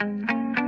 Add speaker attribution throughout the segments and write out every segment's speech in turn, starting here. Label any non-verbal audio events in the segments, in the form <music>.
Speaker 1: Liverpool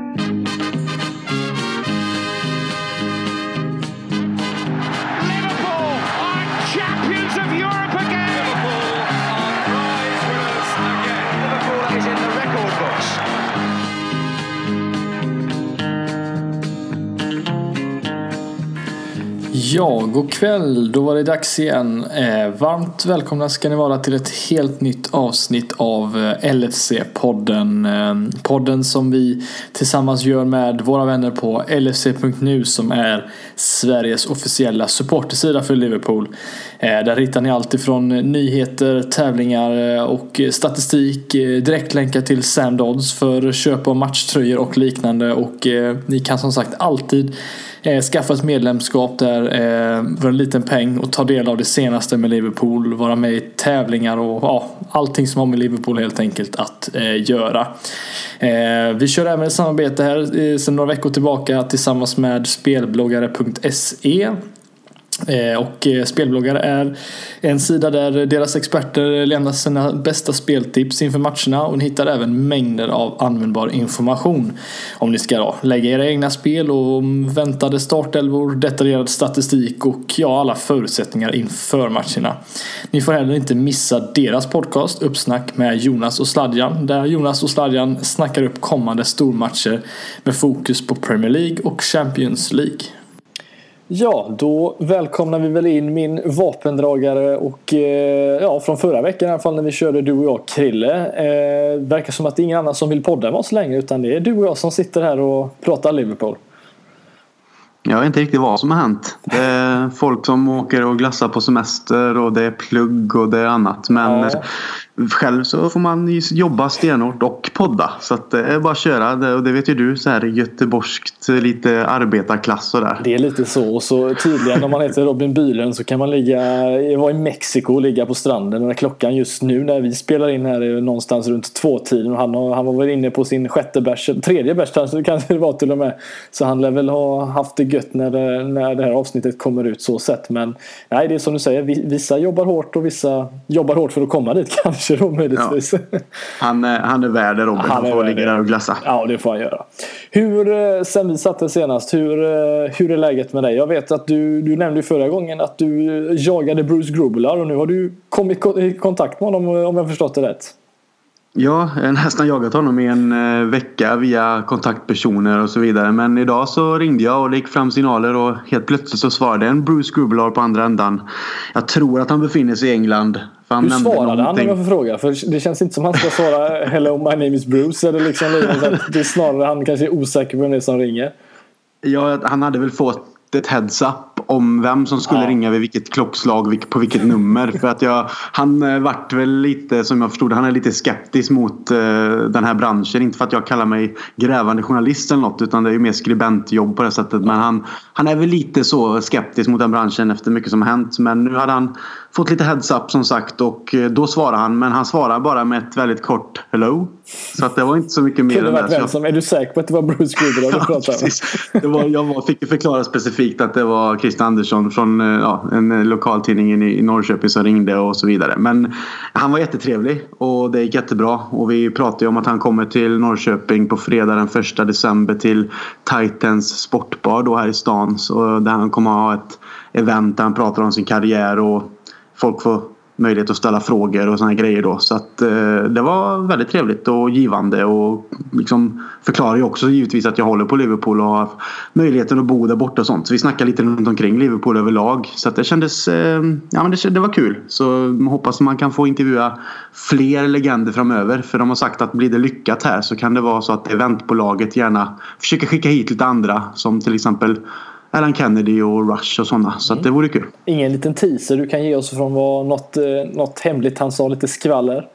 Speaker 2: Ja, god kväll. Då var det dags igen. Eh, varmt välkomna ska ni vara till ett helt nytt avsnitt av eh, LFC-podden. Eh, podden som vi tillsammans gör med våra vänner på LFC.nu som är Sveriges officiella supportersida för Liverpool. Eh, där hittar ni allt ifrån nyheter, tävlingar eh, och statistik, eh, direktlänkar till Sam Dodds för köp av matchtröjor och liknande. Och eh, ni kan som sagt alltid eh, skaffa ett medlemskap där eh, för en liten peng och ta del av det senaste med Liverpool, vara med i tävlingar och ja, allting som har med Liverpool helt enkelt att eh, göra. Eh, vi kör även ett samarbete här eh, sedan några veckor tillbaka tillsammans med spelbloggare.se Eh, och eh, Spelbloggar är en sida där deras experter lämnar sina bästa speltips inför matcherna och ni hittar även mängder av användbar information. Om ni ska då lägga era egna spel och väntade startelvor, detaljerad statistik och ja, alla förutsättningar inför matcherna. Ni får heller inte missa deras podcast Uppsnack med Jonas och Sladjan där Jonas och Sladjan snackar upp kommande stormatcher med fokus på Premier League och Champions League. Ja, då välkomnar vi väl in min vapendragare och eh, ja, från förra veckan i alla fall när vi körde du och jag Krille. Eh, verkar som att det är ingen annan som vill podda med oss längre utan det är du och jag som sitter här och pratar Liverpool.
Speaker 3: Jag vet inte riktigt vad som har hänt. Det är folk som åker och glassar på semester och det är plugg och det är annat. Men
Speaker 2: Ja
Speaker 3: själv så får man jobba stenhårt och podda. Så att eh, det är bara att köra. Det- Och det vet ju du, så här göteborgskt eh, lite arbetarklass och där.
Speaker 2: Det är lite så och så tydligen om man heter Robin Bylund så kan man ligga, vara i Mexiko och ligga på stranden när klockan just nu när vi spelar in här är någonstans runt tvåtiden och han, har, han var väl inne på sin sjätte bärs, tredje bärs kanske det var till och med. Så han lär väl ha haft det gött när det, när det här avsnittet kommer ut så sett men nej det är som du säger, vissa jobbar hårt och vissa jobbar hårt för att komma dit <laughs> kanske då möjligtvis. Ja.
Speaker 3: Han, är- han är värd det Robin.
Speaker 2: Han
Speaker 3: Han får ligga där och glassa.
Speaker 2: Ja, det får han göra. Hur, eh, sen vi satte senast, hur, eh, hur är läget med dig? Jag vet att du, du nämnde förra gången att du jagade Bruce Grobbelaar och nu har du kommit ko- i kontakt med honom om jag förstått det rätt.
Speaker 3: Ja, jag har nästan jagat honom i en eh, vecka via kontaktpersoner och så vidare. Men idag så ringde jag och det gick fram signaler och helt plötsligt så svarade en Bruce Grobbelaar på andra ändan. Jag tror att han befinner sig i England. Han
Speaker 2: Hur svarade han om jag får fråga? För det känns inte som han ska svara <laughs> Hello my name is Bruce. Eller liksom, att det är snarare han kanske är osäker på vem det är som ringer.
Speaker 3: Ja, han hade väl fått ett heads up om vem som skulle
Speaker 2: Ja.
Speaker 3: ringa vid vilket klockslag, på vilket nummer. För att jag, han eh, vart väl lite, som jag förstod han är lite skeptisk mot eh, den här branschen. Inte för att jag kallar mig grävande journalist eller något utan det är ju mer skribentjobb på det sättet. Men han, han är väl lite så skeptisk mot den branschen efter mycket som har hänt. Men nu hade han fått lite heads up som sagt och eh, då svarade han. Men han svarade bara med ett väldigt kort hello. Så att det var inte så mycket mer
Speaker 2: Kunde
Speaker 3: än
Speaker 2: varit
Speaker 3: det. Jag-
Speaker 2: är du säker på att det var Bruce Grobbelaar du <laughs> pratade med?
Speaker 3: Det var, jag var, fick ju förklara specifikt att det var Christer Andersson från eh, ja, en eh, lokaltidning i i Norrköping som ringde och så vidare. Men han var jättetrevlig och det gick jättebra. Och vi pratade ju om att han kommer till Norrköping på fredag den 1 december till Titans sportbar då här i stan. Så där han kommer ha ett event där han pratar om sin karriär och folk får möjlighet att ställa frågor och sådana grejer då. Så att eh, det var väldigt trevligt och givande och liksom förklarar ju också givetvis att jag håller på Liverpool och har möjligheten att bo där borta och sånt. Så vi snackar lite runt omkring Liverpool överlag. Så att det kändes, eh, ja men det, det var kul. Så hoppas man kan få intervjua fler legender framöver. För de har sagt att blir det lyckat här så kan det vara så att eventbolaget gärna försöker skicka hit lite andra som till exempel Alan Kennedy och Rush och sådana. Så att det vore kul.
Speaker 2: Ingen liten teaser du kan ge oss från vad något, eh, något hemligt han sa, lite skvaller?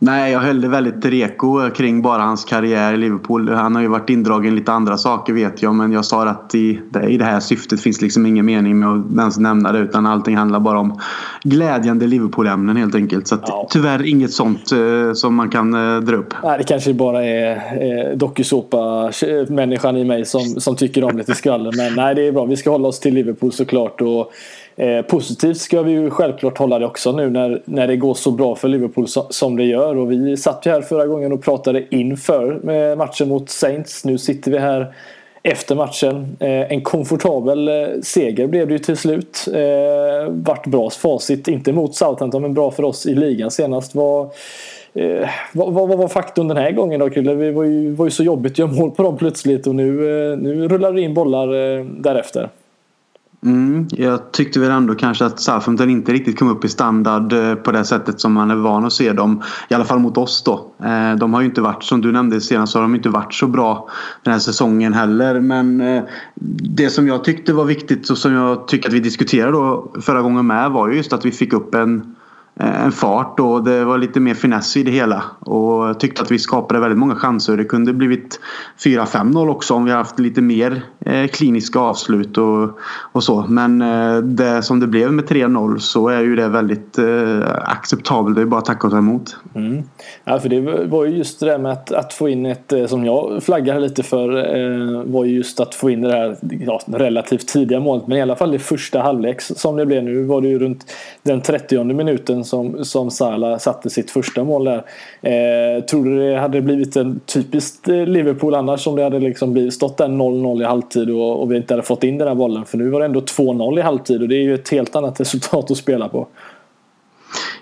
Speaker 3: Nej, jag höll det väldigt reko kring bara hans karriär i Liverpool. Han har ju varit indragen i lite andra saker vet jag. Men jag sa att i i det här syftet finns liksom ingen mening med att ens nämna det. Utan allting handlar bara om glädjande Liverpool-ämnen helt enkelt. Så att,
Speaker 2: Ja.
Speaker 3: tyvärr inget sånt eh, som man kan eh, dra upp.
Speaker 2: Nej, det kanske bara är eh, dokusåpa-människan i mig som, som tycker om lite skvaller. Men nej, det är bra. Vi ska hålla oss till Liverpool såklart. Och, Eh, positivt ska vi ju självklart hålla det också nu när, när det går så bra för Liverpool so, som det gör. Och vi satt ju här förra gången och pratade inför med matchen mot Saints. Nu sitter vi här efter matchen. Eh, en komfortabel eh, seger blev det ju till slut. Eh, vart bra facit, inte mot Southampton men bra för oss i ligan senast. Var, Eh, vad, vad, var faktum den här gången då Krille? Det var ju, var ju så jobbigt att göra mål på dem plötsligt och nu, eh, nu rullar det in bollar eh, därefter.
Speaker 3: Mm, jag tyckte väl ändå kanske att Southampton inte riktigt kom upp i standard eh, på det sättet som man är van att se dem. I alla fall mot oss då. Eh, de har ju inte varit, som du nämnde senast, så har de inte varit så bra den här säsongen heller. Men eh, det som jag tyckte var viktigt och som jag tycker att vi diskuterade då förra gången med var ju just att vi fick upp en Eh, en fart och det var lite mer finess i det hela. Och jag tyckte att vi skapade väldigt många chanser. Det kunde blivit 4-5-0 också om vi haft lite mer eh, kliniska avslut och, och så. Men eh, det som det blev med 3-0 så är ju det väldigt acceptabelt. Det är bara att tacka och ta emot.
Speaker 2: Mm. Ja, för det var ju just det där med att, att få in ett, som jag flaggar lite för, var ju just att få in det här ja, relativt tidiga målet. Men i alla fall det första halvlek som det blev nu var det ju runt den 30 minuten som, som Salah satte sitt första mål där. Eh, tror du det hade blivit en typiskt eh, Liverpool annars om det hade liksom blivit, stått där 0-0 i halvtid och, och vi inte hade fått in den här bollen? För nu var det ändå 2-0 i halvtid och det är ju ett helt annat <laughs> resultat att spela på.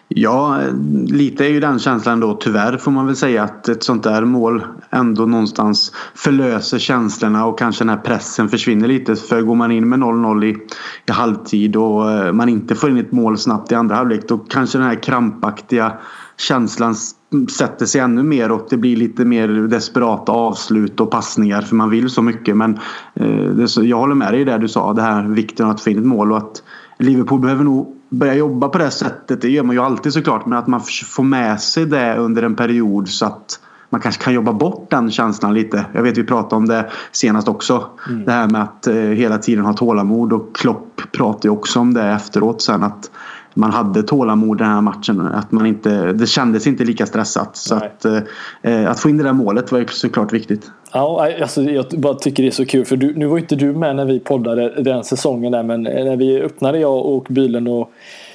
Speaker 3: Ja, lite är ju den känslan då tyvärr får man väl säga att ett sånt där mål ändå någonstans förlöser känslorna och kanske den här pressen försvinner lite. För går man in med 0-0 i, i halvtid och eh, man inte får in ett mål snabbt i andra halvlek då kanske den här krampaktiga känslan sätter sig ännu mer och det blir lite mer desperata avslut och passningar för man vill så mycket. Men eh, det, jag håller med dig i det du sa, det här vikten av att få in ett mål och att Liverpool behöver nog börja jobba på det sättet. Det gör man ju alltid såklart. Men att man får med sig det under en period så att man kanske kan jobba bort den känslan lite. Jag vet vi pratade om det senast också. Mm. Det här med att eh, hela tiden ha tålamod och Klopp pratade ju också om det efteråt sen att man hade tålamod den här matchen. Att man inte, det kändes inte lika stressat. Så att, eh, att få in det där målet var ju såklart viktigt.
Speaker 2: Ja, alltså, jag bara tycker det är så kul för du, nu var inte du med när vi poddade den säsongen där men eh, när vi öppnade jag och bilen och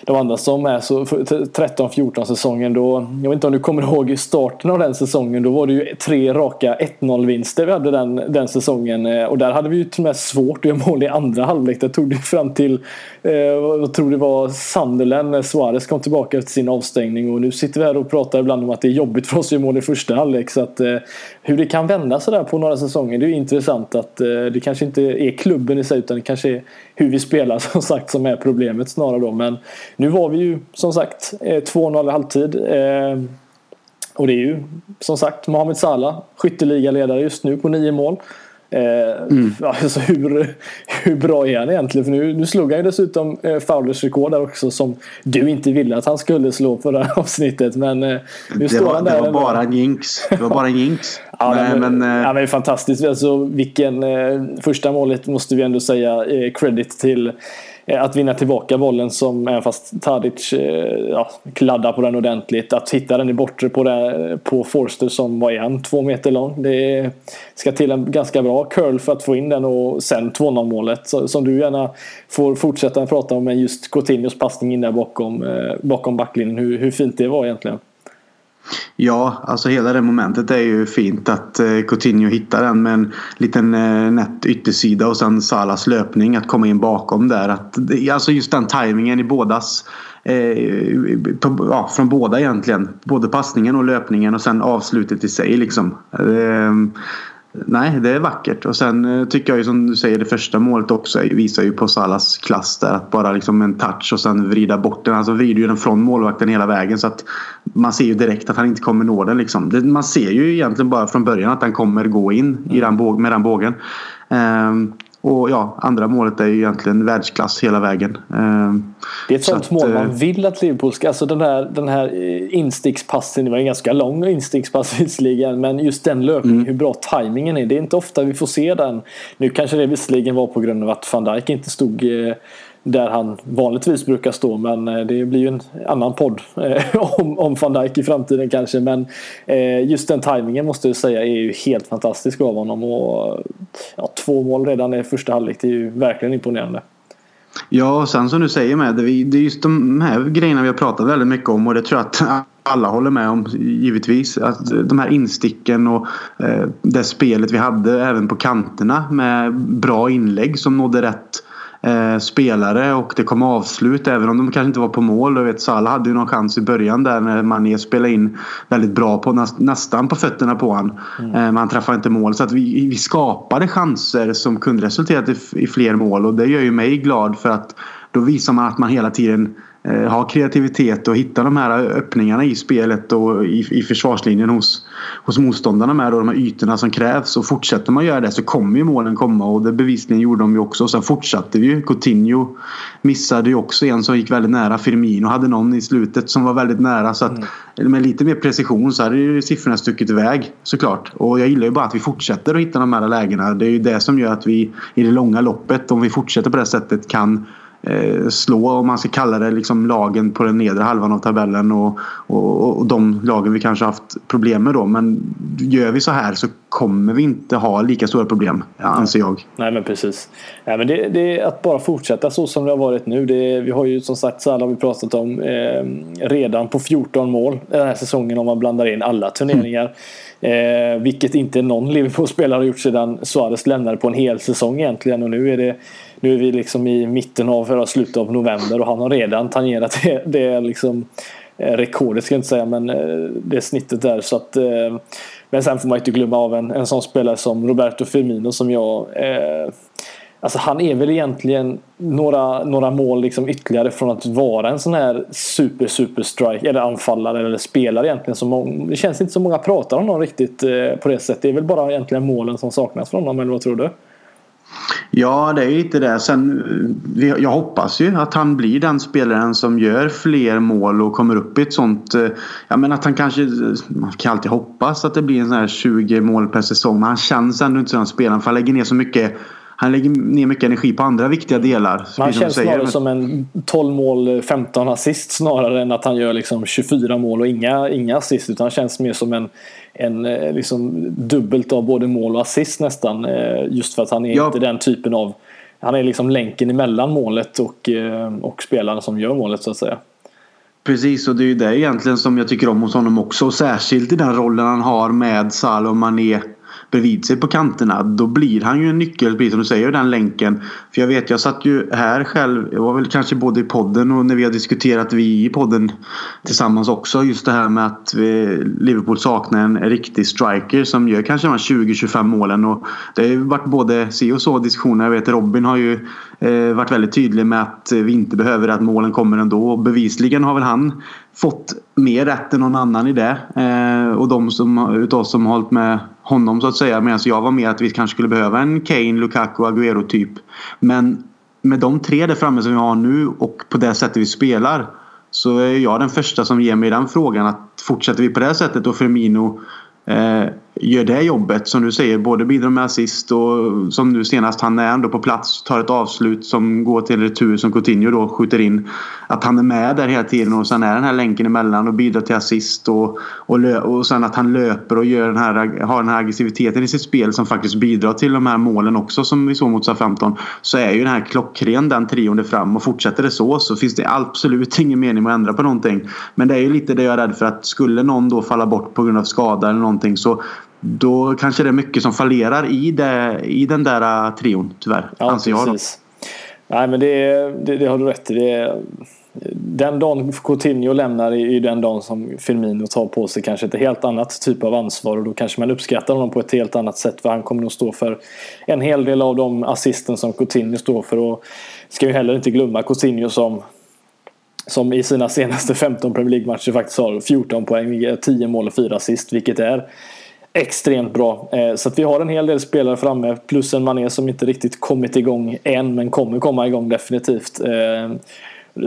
Speaker 2: de andra som är så 13-14 säsongen då. Jag vet inte om du kommer ihåg starten av den säsongen. Då var det ju tre raka 1-0 vinster vi hade den, den säsongen. Eh, och där hade vi ju till och med svårt att göra mål i andra halvlek. Det tog det fram till, eh, jag tror det var Sunderland när Suarez kom tillbaka efter sin avstängning. Och nu sitter vi här och pratar ibland om att det är jobbigt för oss att göra mål i första halvlek. Så att eh, hur det kan vända sådär på några säsonger. Det är intressant att eh, det kanske inte är klubben i sig utan det kanske är hur vi spelar <laughs> som sagt som är problemet snarare då. Men nu var vi ju som sagt eh, 2-0 i halvtid. Eh, och det är ju som sagt Mohamed Salah, skytteligaledare just nu på nio mål. Mm. <laughs> Alltså hur, hur bra är han egentligen? För nu, nu slog han ju dessutom eh, Fowlers rekord där också som du inte ville att han skulle slå på det här avsnittet. Men nu
Speaker 3: det står var, han där. Det var bara en jinx. Det var bara en jinx. <laughs>
Speaker 2: ja, Nej, men, men, ja, men fantastiskt. Alltså, vilken, första målet måste vi ändå säga credit till Eh, Eh, att vinna tillbaka bollen som även fast Tadic eh, ja, kladdar på den ordentligt. Att hitta den i bortre på, det, på Forster som var igen två meter lång. Det ska till en ganska bra curl för att få in den och sen 2-0 målet som du gärna får fortsätta prata om. Men just Coutinhos passning in där bakom, eh, bakom backlinjen. Hur, hur fint det var egentligen.
Speaker 3: Ja, alltså hela det momentet är ju fint att eh, Coutinho hittar den med en liten eh, nätt yttersida och sen Salas löpning att komma in bakom där. Att, alltså just den tajmingen i bådas eh, på, ja, från båda egentligen. Både passningen och löpningen och sen avslutet i sig liksom. Eh, Nej, det är vackert. Och sen eh, tycker jag ju som du säger det första målet också visar ju på Salas klass där. Att bara liksom en touch och sen vrida bort den. Alltså vrider ju den från målvakten hela vägen så att man ser ju direkt att han inte kommer nå den liksom. Man ser ju egentligen bara från början att den kommer gå in i den med den bågen. Um, och ja, andra målet är ju egentligen världsklass hela vägen. Ehm,
Speaker 2: det är ett sånt så mål man eh, vill att Liverpool ska... Alltså den här, den här eh, instickspassen, det var en ganska lång instickspass <laughs> visserligen. Men just den löpningen, mm. hur bra tajmingen är. Det är inte ofta vi får se den. Nu kanske det visserligen var på grund av att van Dijk inte stod eh, där han vanligtvis brukar stå. Men eh, det blir ju en annan podd eh, <laughs> om, om van Dijk i framtiden kanske. Men eh, just den tajmingen måste jag säga är ju helt fantastisk av honom. Och, ja, två mål redan i första halvlek, det är ju verkligen imponerande.
Speaker 3: Ja, och sen som du säger med det, är just de här grejerna vi har pratat väldigt mycket om och det tror jag att <laughs> alla håller med om givetvis. Att de här insticken och det spelet vi hade även på kanterna med bra inlägg som nådde rätt eh, spelare och det kom avslut även om de kanske inte var på mål. Jag vet, Salah hade ju någon chans i början där när Mané spelade in väldigt bra på näst, nästan på fötterna på han. Mm. Eh, men han träffade inte mål. Så att vi, vi skapade chanser som kunde resultera i, i fler mål och det gör ju mig glad för att då visar man att man hela tiden ha kreativitet och hitta de här öppningarna i spelet och i, i försvarslinjen hos, hos motståndarna med då, de här ytorna som krävs. Och fortsätter man göra det så kommer ju målen komma och det bevisligen gjorde de ju också. Sen fortsatte vi ju. Coutinho missade ju också en som gick väldigt nära. Firmino hade någon i slutet som var väldigt nära. Så att mm. med lite mer precision så hade ju siffrorna stuckit iväg såklart. Och jag gillar ju bara att vi fortsätter att hitta de här lägena. Det är ju det som gör att vi i det långa loppet, om vi fortsätter på det sättet, kan Eh, slå, om man ska kalla det, liksom lagen på den nedre halvan av tabellen och, och, och de lagen vi kanske haft problem med då. Men gör vi så här så kommer vi inte ha lika stora problem, anser jag.
Speaker 2: Nej men precis. Nej, men det, det är att bara fortsätta så som det har varit nu. Det, vi har ju som sagt, så här har vi pratat om, eh, redan på 14 mål den här säsongen om man blandar in alla turneringar. Mm. Eh, vilket inte någon Liverpool-spelare har gjort sedan Suarez lämnade på en hel säsong egentligen. Och nu är det nu är vi liksom i mitten av, eller slutet av november och han har redan tangerat det, det liksom eh, rekordet ska jag inte säga men eh, det snittet där så att eh, men sen får man inte glömma av en, en sån spelare som Roberto Firmino som jag Alltså han är väl egentligen några, några mål liksom ytterligare från att vara en sån här super super strike eller anfallare eller spelare egentligen. Som, det känns inte så många pratar om honom riktigt på det sättet. Det är väl bara egentligen målen som saknas från honom eller vad tror du?
Speaker 3: Ja, det är lite det. Sen, jag hoppas ju att han blir den spelaren som gör fler mål och kommer upp i ett sånt... Eh, ja, men att han kanske... Man kan alltid hoppas att det blir en sån här 20 mål per säsong. Men han känns ändå inte som den spelaren för han lägger ner så mycket han lägger ner mycket energi på andra viktiga delar.
Speaker 2: Han känns snarare som en 12 mål 15 assist snarare än att han gör liksom 24 mål och inga, inga assist. Utan han känns mer som en, en eh, liksom dubbelt av både mål och assist nästan. Eh, just för att han är ja. inte den typen av... Han är liksom länken emellan målet och, eh, och spelaren som gör målet så att säga.
Speaker 3: Precis och det är ju det egentligen som jag tycker om hos honom också. Särskilt i den rollen han har med Salah och Mané bredvid sig på kanterna. Då blir han ju en nyckel, precis som du säger, den länken. För jag vet, jag satt ju här själv. Jag var väl kanske både i podden och när vi har diskuterat vi i podden tillsammans också. Just det här med att eh, Liverpool saknar en riktig striker som gör kanske de här 20-25 målen. Och det har ju varit både si och så diskussioner. Jag vet Robin har ju eh, varit väldigt tydlig med att vi inte behöver att målen kommer ändå. Och bevisligen har väl han fått mer rätt än någon annan i det. Eh, och de som, utav oss som har hållit med honom så att säga. Medan jag var med att vi kanske skulle behöva en Kane, Lukaku, Agüero typ. Men med de tre där framme som vi har nu och på det sättet vi spelar så är jag den första som ger mig den frågan att fortsätter vi på det sättet och Firmino eh, gör det jobbet som du säger. Både bidrar med assist och som nu senast han är ändå på plats. Tar ett avslut som går till retur som Coutinho då skjuter in. Att han är med där hela tiden och sen är den här länken emellan och bidrar till assist. Och, och, och sen att han löper och gör den här, har den här aggressiviteten i sitt spel som faktiskt bidrar till de här målen också som vi såg mot SA-15. Så är ju den här klockren den trion fram och fortsätter det så så finns det absolut ingen mening med att ändra på någonting. Men det är ju lite det jag är rädd för att skulle någon då falla bort på grund av skada eller någonting så då kanske det är mycket som fallerar i, det, i den där äh, trion tyvärr. Ja, anser jag. Precis.
Speaker 2: Nej men det, det, det har du rätt i. Det, den dagen Coutinho lämnar är ju den dagen som Firmino tar på sig kanske ett helt annat typ av ansvar och då kanske man uppskattar honom på ett helt annat sätt för han kommer nog stå för en hel del av de assisten som Coutinho står för och ska ju heller inte glömma Coutinho som som i sina senaste 15 Premier League-matcher faktiskt har 14 poäng, 10 mål och 4 assist vilket är extremt bra. Eh, så att vi har en hel del spelare framme plus en Mané som inte riktigt kommit igång än men kommer komma igång definitivt. Eh,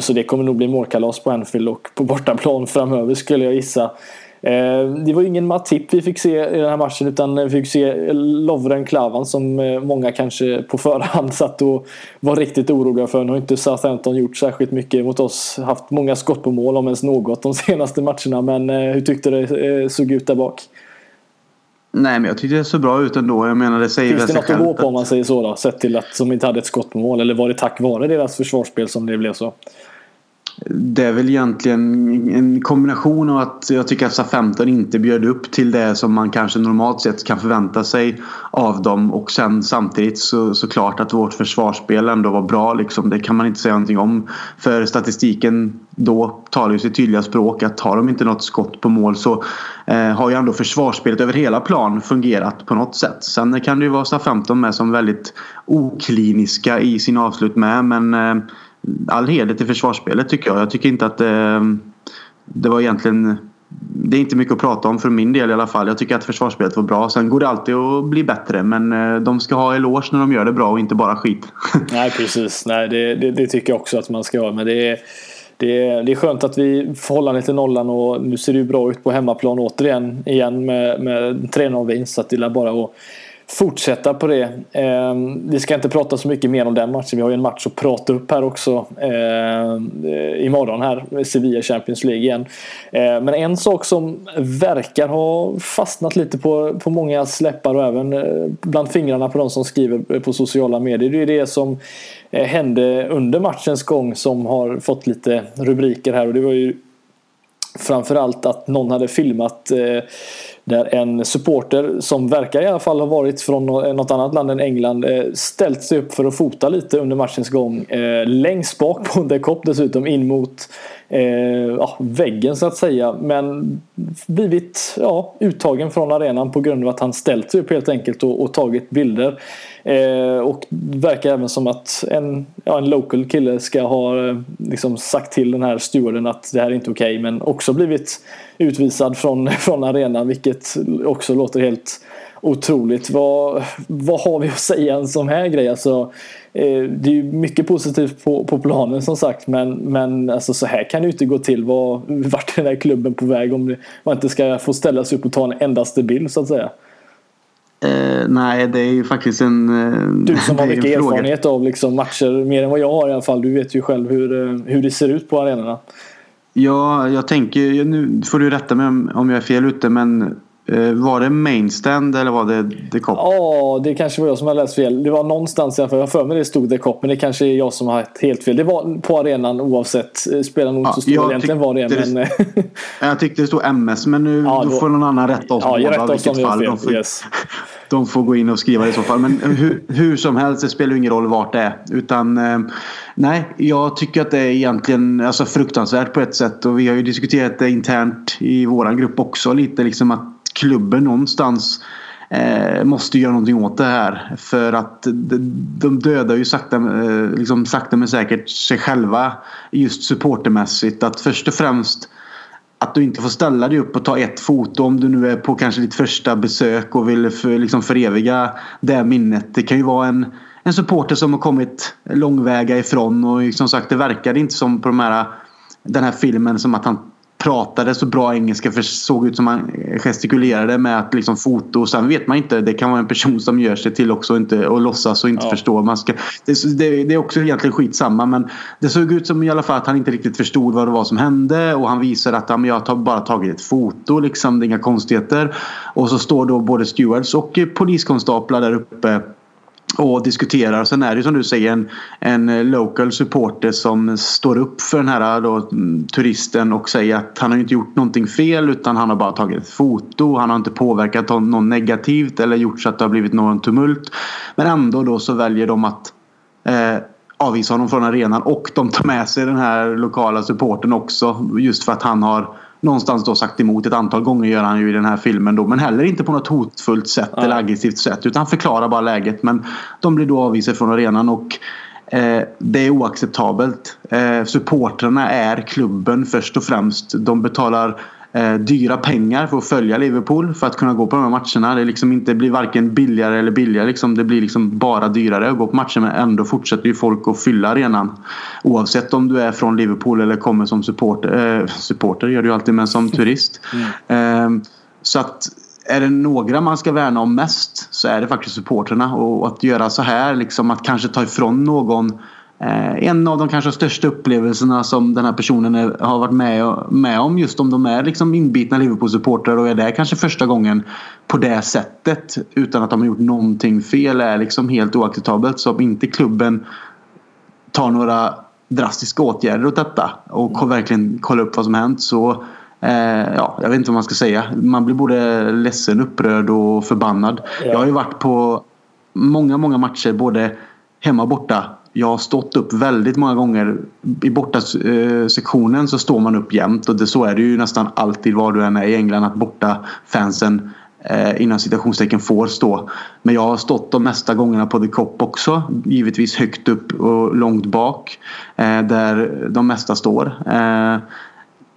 Speaker 2: så det kommer nog bli målkalas på Anfield och på bortaplan <laughs> framöver skulle jag gissa. Eh, det var ingen Matip vi fick se i den här matchen utan vi fick se Lovren Klavan som många kanske på förhand <laughs> satt och var riktigt oroliga för. Nu har inte Southampton gjort särskilt mycket mot oss. Haft många skott på mål om ens något de <laughs> senaste matcherna men hur tyckte det såg ut där bak?
Speaker 3: Nej men jag tyckte det såg bra ut ändå. Jag menar det säger
Speaker 2: Finns det något att gå på om man säger så då? Sett till att de inte hade ett skott på mål. Eller var det tack vare deras försvarsspel som det blev så?
Speaker 3: Det är väl egentligen en kombination av att jag tycker att SA-15 inte bjöd upp till det som man kanske normalt sett kan förvänta sig av dem. Och sen samtidigt så, klart att vårt försvarsspel ändå var bra. Liksom. Det kan man inte säga någonting om. För statistiken då talar ju sitt tydliga språk att har de inte något skott på mål så eh, har ju ändå försvarsspelet över hela plan fungerat på något sätt. Sen kan det ju vara SA-15 med som väldigt okliniska i sin avslut med men eh, all heder till försvarsspelet tycker jag. Jag tycker inte att det, det var egentligen det är inte mycket att prata om för min del i alla fall. Jag tycker att försvarsspelet var bra. Sen går det alltid att bli bättre men eh, de ska ha eloge när de gör det bra och inte bara skit. <laughs>
Speaker 2: Nej precis, Nej, det, det, det tycker jag också att man ska ha. Men det är, det, är, det är skönt att vi får hålla till nollan och nu ser det ju bra ut på hemmaplan återigen igen med, med 3-0 vinst. Så att det är bara att fortsätta på det. Eh, vi ska inte prata så mycket mer om den matchen. Vi har ju en match att prata upp här också eh, imorgon här. Sevilla Champions League igen. Eh, men en sak som verkar ha fastnat lite på, på många släppar och även eh, bland fingrarna på de som skriver på sociala medier. Det är det som eh, hände under matchens gång som har fått lite rubriker här och det var ju framförallt att någon hade filmat eh, där en supporter som verkar i alla fall ha varit från något annat land än England eh, ställt sig upp för att fota lite under matchens gång. Eh, längst bak på The Cop dessutom in mot eh, ja, väggen så att säga. Men blivit ja, uttagen från arenan på grund av att han ställt sig upp helt enkelt och, och tagit bilder. Eh, och det verkar även som att en, ja, en local kille ska ha eh, liksom sagt till den här stewarden att det här är inte okej. Okay, men också blivit utvisad från, <laughs> från arenan vilket också låter helt otroligt. Vad, vad har vi att säga en sån här grej? Alltså, eh, det är ju mycket positivt på, på planen som sagt men, men alltså, så här kan det ju inte gå till. Var, vart är den här klubben på väg om man inte ska få ställa sig upp och ta en endaste bild så att säga?
Speaker 3: Eh, nej, det är ju faktiskt en eh,
Speaker 2: Du som har mycket erfarenhet av liksom, matcher, mer än vad jag har i alla fall. Du vet ju själv hur, eh, hur det ser ut på arenorna.
Speaker 3: Ja, jag tänker, nu får du rätta mig om jag är fel ute, men var det Mainstand eller var det The Cop?
Speaker 2: Ja, det kanske var jag som har läst fel. Det var någonstans. Jag för mig det stod The Cop. Men det kanske är jag som har helt fel. Det var på arenan oavsett. Eh, spelar nog inte ja, så stor egentligen var det. Men...
Speaker 3: det <laughs> jag tyckte det stod MS. Men nu ja, då, då får någon annan rätta oss
Speaker 2: ja,
Speaker 3: båda.
Speaker 2: Rätta oss
Speaker 3: vilket fall.
Speaker 2: Fel.
Speaker 3: De, får,
Speaker 2: yes. <laughs>
Speaker 3: de får gå in och skriva i så fall. Men hur, hur som helst. Det spelar ingen roll vart det är. Utan eh, nej, jag tycker att det är egentligen alltså, fruktansvärt på ett sätt. Och vi har ju diskuterat det internt i våran grupp också. Lite liksom att klubben någonstans eh, måste göra någonting åt det här. För att de, de dödar ju sakta, eh, liksom sakta men säkert sig själva just supportermässigt. Att först och främst att du inte får ställa dig upp och ta ett foto om du nu är på kanske ditt första besök och vill för, liksom föreviga det minnet. Det kan ju vara en, en supporter som har kommit långväga ifrån och som sagt det verkade inte som på de här, den här filmen som att han pratade så bra engelska för såg ut som han gestikulerade med att liksom foto. Sen vet man inte. Det kan vara en person som gör sig till också och, inte, och låtsas och inte ja. förstår. Man ska, det, det, det, är också egentligen skitsamma men det såg ut som i alla fall att han inte riktigt förstod vad det var som hände och han visar att ja, jag har bara tagit ett foto. Liksom, det är inga konstigheter. Och så står då både stewards och poliskonstaplar där uppe och diskuterar. Sen är det som du säger en, en local supporter som står upp för den här då, turisten och säger att han har inte gjort någonting fel utan han har bara tagit ett foto. Han har inte påverkat någon negativt eller gjort så att det har blivit någon tumult. Men ändå då så väljer de att eh, avvisa honom från arenan och de tar med sig den här lokala supporten också just för att han har någonstans då sagt emot ett antal gånger gör han ju i den här filmen då. Men heller inte på något hotfullt sätt ja. eller aggressivt sätt. Utan han förklarar bara läget. Men de blir då avvisade från arenan och eh, det är oacceptabelt. Eh, supportrarna är klubben först och främst. De betalar eh, dyra pengar för att följa Liverpool för att kunna gå på de här matcherna. Det liksom inte blir varken billigare eller billigare. Liksom, det blir liksom bara dyrare att gå på matcher men ändå fortsätter ju folk att fylla arenan. Oavsett om du är från Liverpool eller kommer som supporter. Eh, supporter gör du ju alltid men som turist. <laughs> Mm. Eh, så att är det några man ska värna om mest så är det faktiskt supporterna och att göra så här liksom att kanske ta ifrån någon en av de kanske största upplevelserna som den här personen är, har varit med, med om. Just om de är liksom inbitna Liverpool-supportrar och är där kanske första gången på det sättet utan att de har gjort någonting fel är liksom helt oacceptabelt. Så om inte klubben tar några drastiska åtgärder åt detta och verkligen kollar upp vad som hänt så Eh, ja, jag vet inte vad man ska säga. Man blir både ledsen, upprörd och förbannad. Ja. Jag har ju varit på många, många matcher både hemma och borta. Jag har stått upp väldigt många gånger. I borta eh, sektionen så står man upp jämt och det, så är det ju nästan alltid var du än är i England att borta fansen eh, innan citationstecken får stå. Men jag har stått de mesta gångerna på The Cop också. Givetvis högt upp och långt bak. Eh, där de mesta står. Eh,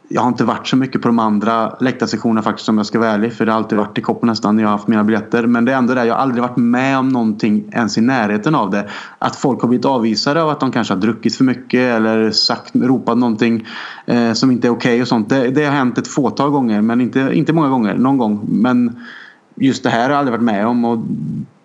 Speaker 3: jag har inte varit så mycket på de andra läktarsektionerna faktiskt om jag ska vara ärlig. För det har alltid varit i kopp nästan när jag har haft mina biljetter. Men det är ändå det. Jag har aldrig varit med om någonting ens i närheten av det. Att folk har blivit avvisade av att de kanske har druckit för mycket eller sagt, ropat någonting eh, som inte är okej okay och sånt. Det, det, har hänt ett fåtal gånger men inte, inte många gånger. Någon gång. Men just det här har jag aldrig varit med om. Och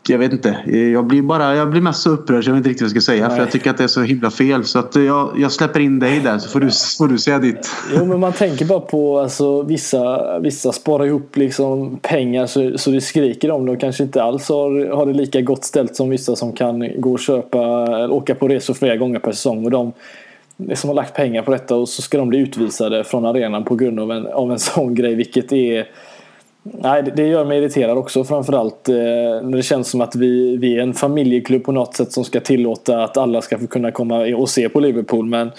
Speaker 3: jag vet inte. Jag blir, bara, jag blir mest så upprörd så jag vet inte riktigt vad jag ska säga. Nej. För jag tycker att det är så himla fel. Så att jag, jag släpper in dig där så får du, får du säga ditt.
Speaker 2: Jo men man tänker bara på alltså, vissa, vissa sparar ihop liksom pengar så, så det skriker om det och kanske inte alls har, har det lika gott ställt som vissa som kan gå och köpa åka på resor flera gånger per säsong. Och de som har lagt pengar på detta och så ska de bli utvisade från arenan på grund av en, av en <laughs> sån grej. Vilket är Nej, det gör mig irriterad också framförallt eh, när det känns som att vi, vi är en familjeklubb på något sätt som ska tillåta att alla ska få kunna komma och se på Liverpool. Men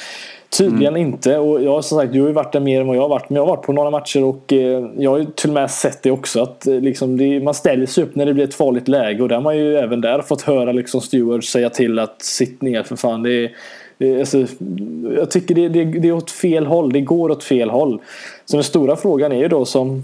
Speaker 2: tydligen mm. inte. Och jag har som sagt, du har ju varit där mer än vad jag har varit. Men jag har varit på några matcher och eh, jag har ju till och med sett det också. Att eh, liksom, det, man ställer sig upp när det blir ett farligt läge. Och där har man ju även där fått höra liksom stewards säga till att sitt ner för fan. Det är, alltså, jag tycker det, det, det är åt fel håll. Det går åt fel håll. Så den stora frågan är ju då som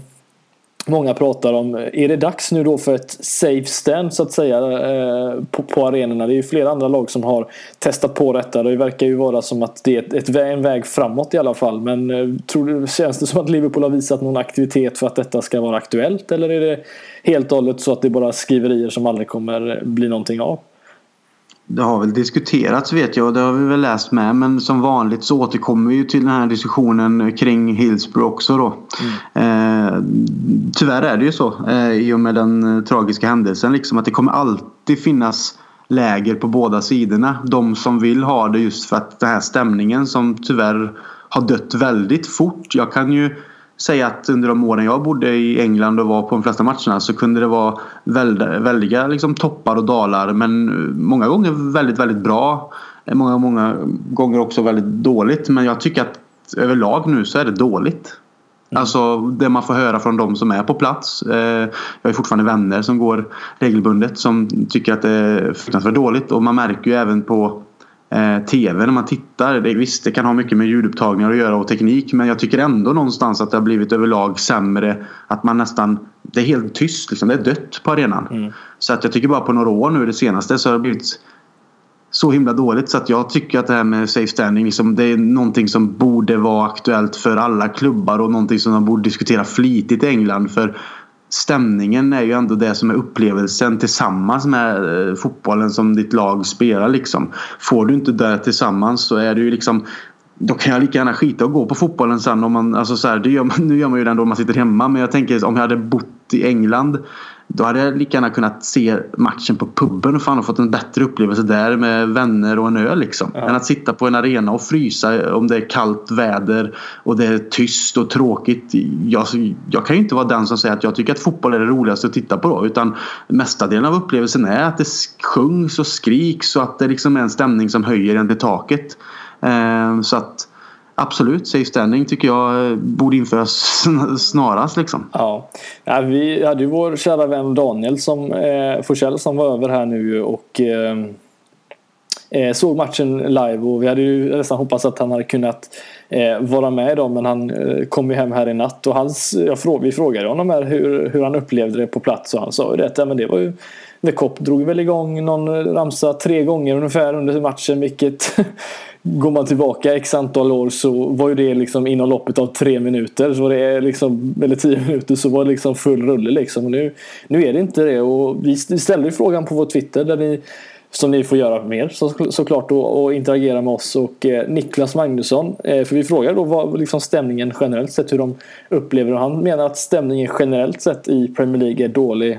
Speaker 2: Många pratar om, är det dags nu då för ett safe stand så att säga eh, på, på arenorna? Det är ju flera andra lag som har testat på detta. Det verkar ju vara som att det är ett, ett, en väg framåt i alla fall. Men eh, tror du, känns det som att Liverpool har visat någon aktivitet för att detta ska vara aktuellt? Eller är det helt och hållet så att det är bara skriverier som aldrig kommer bli någonting av?
Speaker 3: Det har väl diskuterats vet jag och det har vi väl läst med men som vanligt så återkommer vi ju till den här diskussionen kring Hillsborough också då. Mm. Eh, tyvärr är det ju så eh, i och med den eh, tragiska händelsen liksom att det kommer alltid finnas läger på båda sidorna. De som vill ha det just för att den här stämningen som tyvärr har dött väldigt fort. Jag kan ju säga att under de åren jag bodde i England och var på de flesta matcherna så kunde det vara väldiga liksom, toppar och dalar men många gånger väldigt, väldigt bra. Många, många gånger också väldigt dåligt men jag tycker att överlag nu så är det dåligt. Mm. Alltså det man får höra från de som är på plats. Eh, jag har fortfarande vänner som går regelbundet som tycker att det är fruktansvärt dåligt och man märker ju även på TV när man tittar. Det, visst, det kan ha mycket med ljudupptagningar att göra och teknik men jag tycker ändå någonstans att det har blivit överlag sämre. Att man nästan, det är helt tyst liksom. Det är dött på arenan. Mm. Så att jag tycker bara på några år nu det senaste så har det blivit så himla dåligt så att jag tycker att det här med safe standing liksom, det är någonting som borde vara aktuellt för alla klubbar och någonting som de borde diskutera flitigt i England. För stämningen är ju ändå det som är upplevelsen tillsammans med eh, fotbollen som ditt lag spelar liksom. Får du inte det tillsammans så är det ju liksom då kan jag lika gärna skita och gå på fotbollen sen. Om man, alltså så här, det gör man, nu gör man ju det ändå om man sitter hemma. Men jag tänker om jag hade bott i England då hade jag lika gärna kunnat se matchen på puben och fan och fått en bättre upplevelse där med vänner och en öl liksom. Ja. Än att sitta på en arena och frysa om det är kallt väder och det är tyst och tråkigt. Jag, jag kan ju inte vara den som säger att jag tycker att fotboll är det roligaste att titta på då. Utan mesta delen av upplevelsen är att det sjungs och skriks och att det liksom är en stämning som höjer en till taket. Eh, så att absolut, safe standing tycker jag eh, borde införas <laughs> snarast. Liksom.
Speaker 2: Ja. ja, vi hade ju vår kära vän Daniel som, eh, Forsell som var över här nu och eh, eh, såg matchen live och vi hade ju nästan hoppats att han hade kunnat eh, vara med idag men han eh, kom ju hem här i natt och hans, jag frå, vi frågade honom här hur, hur han upplevde det på plats och han sa ju det, ja, men det var ju The Cop drog väl igång någon eh, ramsa tre gånger ungefär under matchen vilket <laughs> går man tillbaka x antal år så var ju det liksom inom loppet av tre minuter. Så var det liksom, eller tio minuter så var det liksom full rulle liksom. Och nu, nu är det inte det. Och vi ställde ju frågan på vår Twitter där ni som ni får göra mer så, såklart och, och interagera med oss och eh, Niklas Magnusson. Eh, för vi frågar då vad liksom stämningen generellt sett hur de upplever och han menar att stämningen generellt sett i Premier League är dålig.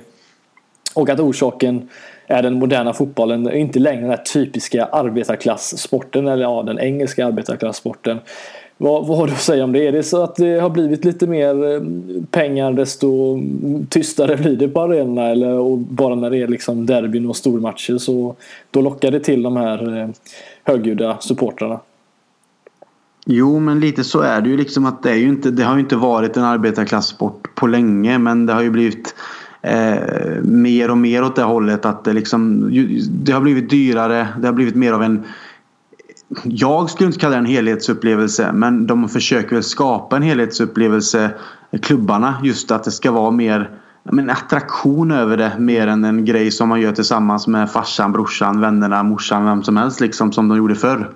Speaker 2: Och att orsaken är den moderna fotbollen inte längre den här typiska arbetarklasssporten eller ja, den engelska arbetarklasssporten. Vad, vad har du att säga om det? Är det så att det har blivit lite mer eh, pengar desto tystare blir det på arenorna? Eller och bara när det är liksom derbyn och stormatcher så då lockar det till de här eh, högljudda supportrarna?
Speaker 3: Jo, men lite så är det ju liksom att det, är ju inte, det har ju inte varit en arbetarklasssport på länge men det har ju blivit eh, mer och mer åt det hållet att det liksom det har blivit dyrare. Det har blivit mer av en jag skulle inte kalla det en helhetsupplevelse men de försöker väl skapa en helhetsupplevelse klubbarna just att det ska vara mer men attraktion över det mer än en grej som man gör tillsammans med farsan, brorsan, vännerna, morsan, vem som helst liksom som de gjorde förr.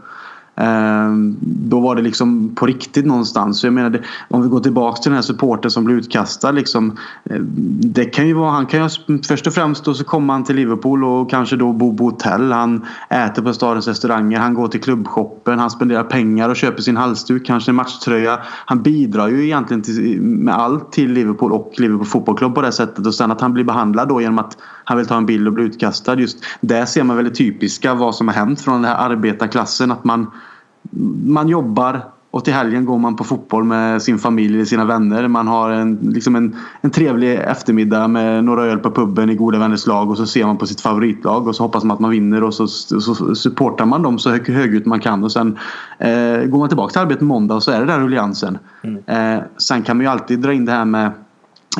Speaker 3: Ehm, då var det liksom på riktigt någonstans. Så jag menar, om vi går tillbaka till den här supporten som blev utkastad. Liksom, eh, det kan ju vara, han kan ju, först och främst då så kommer han till Liverpool och kanske då bor på hotell. Han äter på stadens restauranger. Han går till klubbshoppen. Han spenderar pengar och köper sin halsduk. Kanske en matchtröja. Han bidrar ju egentligen till, med allt till Liverpool och Liverpool fotbollsklubb på det sättet. Och sen att han blir behandlad då genom att han vill ta en bild och bli utkastad. Just där ser man väl det typiska vad som har hänt från den här arbetarklassen. Att man, man jobbar och till helgen går man på fotboll med sin familj eller sina vänner. Man har en, liksom en, en trevlig eftermiddag med några öl på puben i goda vänners lag och så ser man på sitt favoritlag och så hoppas man att man vinner och så, så supportar man dem så hög, högljutt man kan och sen eh, går man tillbaka till arbetet måndag och så är det där rulliansen. Mm. Eh, sen kan man ju alltid dra in det här med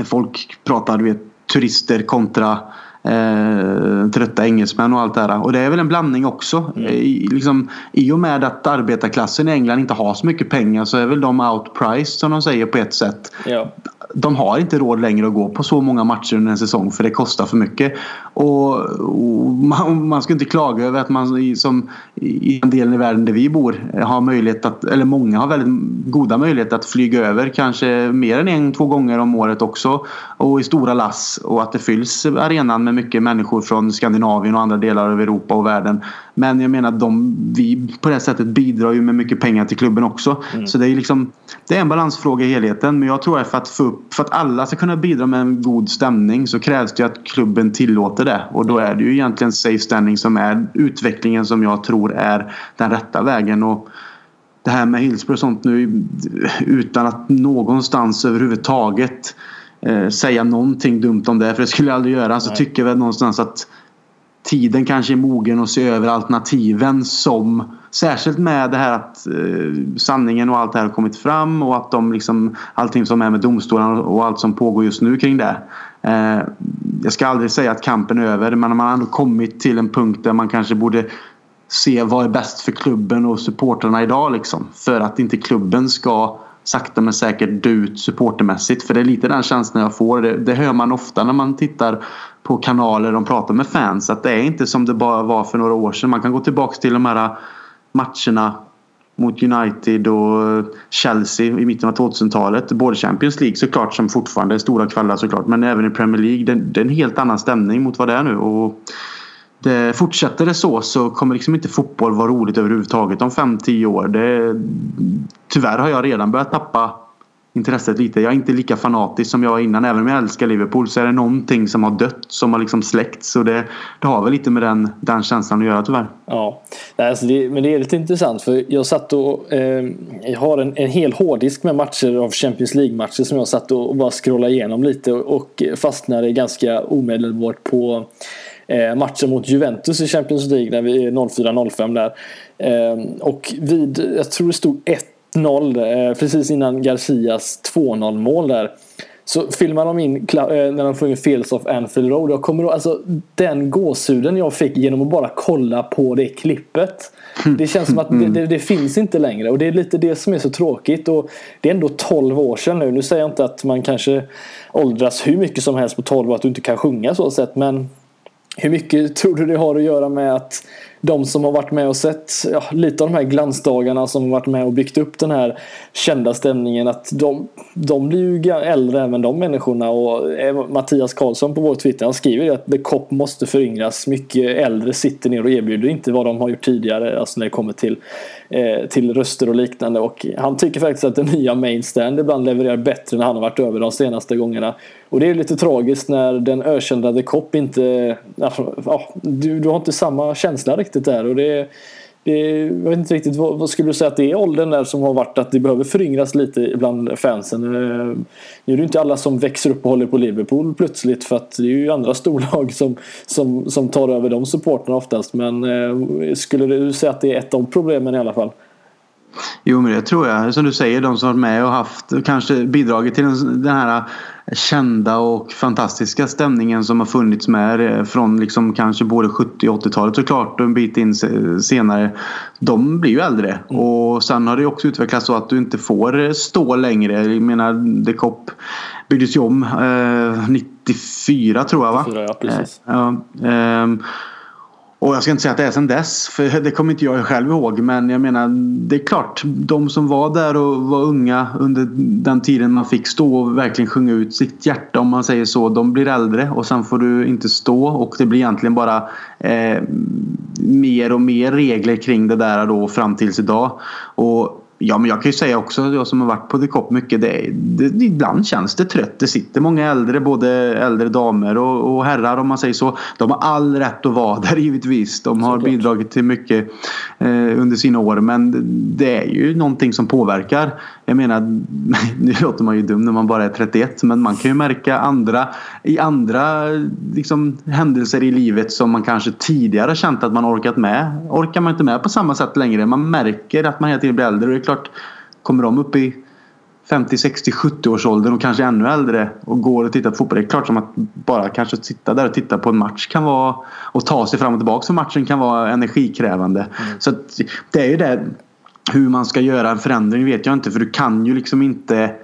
Speaker 3: folk pratar du vet turister kontra eh, trötta engelsmän och allt det här. Och det är väl en blandning också. Mm. I, liksom, I och med att arbetarklassen i England inte har så mycket pengar så är väl de outpriced som de säger på ett sätt. Ja de har inte råd längre att gå på så många matcher under en säsong för det kostar för mycket. Och, och man, man, ska inte klaga över att man som i den delen i världen där vi bor har möjlighet att, eller många har väldigt goda möjligheter att flyga över kanske mer än en, två gånger om året också. Och i stora lass och att det fylls arenan med mycket människor från Skandinavien och andra delar av Europa och världen. Men jag menar de, vi på det sättet bidrar ju med mycket pengar till klubben också. Mm. Så det är liksom det är en balansfråga i helheten. Men jag tror att för att, upp, för att alla ska kunna bidra med en god stämning så krävs det att klubben tillåter det. Och då är det ju egentligen safe standing som är utvecklingen som jag tror är den rätta vägen. Och det här med Hillsborough och sånt nu utan att någonstans överhuvudtaget eh, säga någonting dumt om det. För det skulle jag aldrig göra. Så Nej. tycker jag väl någonstans att tiden kanske är mogen att se över alternativen som Särskilt med det här att eh, sanningen och allt det här har kommit fram och att de liksom allting som är med domstolarna och allt som pågår just nu kring det. Eh, jag ska aldrig säga att kampen är över men man har ändå kommit till en punkt där man kanske borde se vad är bäst för klubben och supporterna idag liksom. För att inte klubben ska sakta men säkert dö ut supportermässigt. För det är lite den känslan jag får. Det, det hör man ofta när man tittar på kanaler och pratar med fans. Att det är inte som det bara var för några år sedan. Man kan gå tillbaka till de här matcherna mot United och Chelsea i mitten av 2000-talet. Både Champions League såklart som fortfarande är stora kvällar såklart men även i Premier League. Det, det är en helt annan stämning mot vad det är nu. Och det, fortsätter det så så kommer liksom inte fotboll vara roligt överhuvudtaget om 5-10 år. Det, tyvärr har jag redan börjat tappa intresset lite. Jag är inte lika fanatisk som jag var innan. Även om jag älskar Liverpool så är det någonting som har dött. Som har liksom släckts. Så det, det har väl lite med den, den känslan att göra tyvärr.
Speaker 2: Ja, alltså det, men det är lite intressant. För jag satt och eh, jag har en, en hel hårddisk med matcher av Champions League-matcher som jag satt och, och bara scrollade igenom lite. Och, och fastnade ganska omedelbart på eh, matchen mot Juventus i Champions League när vi är 04-05 där. Eh, och vid, jag tror det stod 1 1-0 eh, precis innan Garcias 2-0 mål där. Så filmar de in eh, när de får in Fields of Anfield Road. Jag kommer ihåg, alltså, den gåshuden jag fick genom att bara kolla på det klippet. Det känns som att det, det, det, finns inte längre och det är lite det som är så tråkigt. Och det är ändå 12 år sedan nu. Nu säger jag inte att man kanske åldras hur mycket som helst på 12 år att du inte kan sjunga så sett. Men hur mycket tror du det har att göra med att de som har varit med och sett ja, lite av de här glansdagarna som har varit med och byggt upp den här kända stämningen att de, de blir ju äldre även de människorna och eh, Mattias Karlsson på vår Twitter han skriver att The Cop måste föryngras. Mycket äldre sitter ner och erbjuder inte vad de har gjort tidigare alltså när det kommer till, eh, till röster och liknande och han tycker faktiskt att den nya Mainstand ibland levererar bättre när han har varit över de senaste gångerna. Och det är lite tragiskt när den ökända The Cop inte... Eh, ja, du, du har inte samma känsla riktigt där. Och det, det, jag vet inte riktigt, vad, vad, skulle du säga att det är åldern där som har varit att det behöver föryngras lite bland fansen? Eh, nu är det inte alla som växer upp och håller på Liverpool plötsligt för att det är ju andra <laughs> storlag som, som, som tar över de supporterna oftast. Men eh, skulle du säga att det är ett av problemen i alla fall?
Speaker 3: Jo men det tror jag. Som du säger, de som varit med och haft kanske bidragit till den, här kända och fantastiska stämningen som har funnits med från liksom kanske både 70 och 80-talet såklart och en bit in senare. De blir ju äldre mm. och sen har det också utvecklats så att du inte får stå längre. Jag menar, The Cop byggdes ju om eh, 94 tror jag va?
Speaker 2: 94, ja, precis.
Speaker 3: Eh, eh, och jag ska inte säga att det är sedan dess, för det kommer inte jag själv ihåg. Men jag menar, det är klart, de som var där och var unga under den tiden man fick stå och verkligen sjunga ut sitt hjärta om man säger så. De blir äldre och sen får du inte stå och det blir egentligen bara eh, mer och mer regler kring det där då fram tills idag. Och Ja, men jag kan ju säga också, jag som har varit på The Cop mycket, det, det, ibland känns det trött. Det sitter många äldre, både äldre damer och, och, herrar om man säger så. De har all rätt att vara <laughs> där givetvis. De har Såklart. bidragit till mycket eh, under sina år. Men det är ju någonting som påverkar. Jag menar, <laughs> nu låter man ju dum när man bara är 31. Men man kan ju märka andra, i andra liksom, händelser i livet som man kanske tidigare känt att man orkat med. Orkar man inte med på samma sätt längre. Man märker att man hela tiden blir äldre klart, kommer de upp i 50, 60, 70 års åldern och kanske ännu äldre och går och tittar på fotboll. Det är klart som att bara kanske sitta där och titta på en match kan vara och ta sig fram och tillbaka för matchen kan vara energikrävande. Mm. Så det är ju det. Hur man ska göra en förändring vet jag inte för du kan ju liksom inte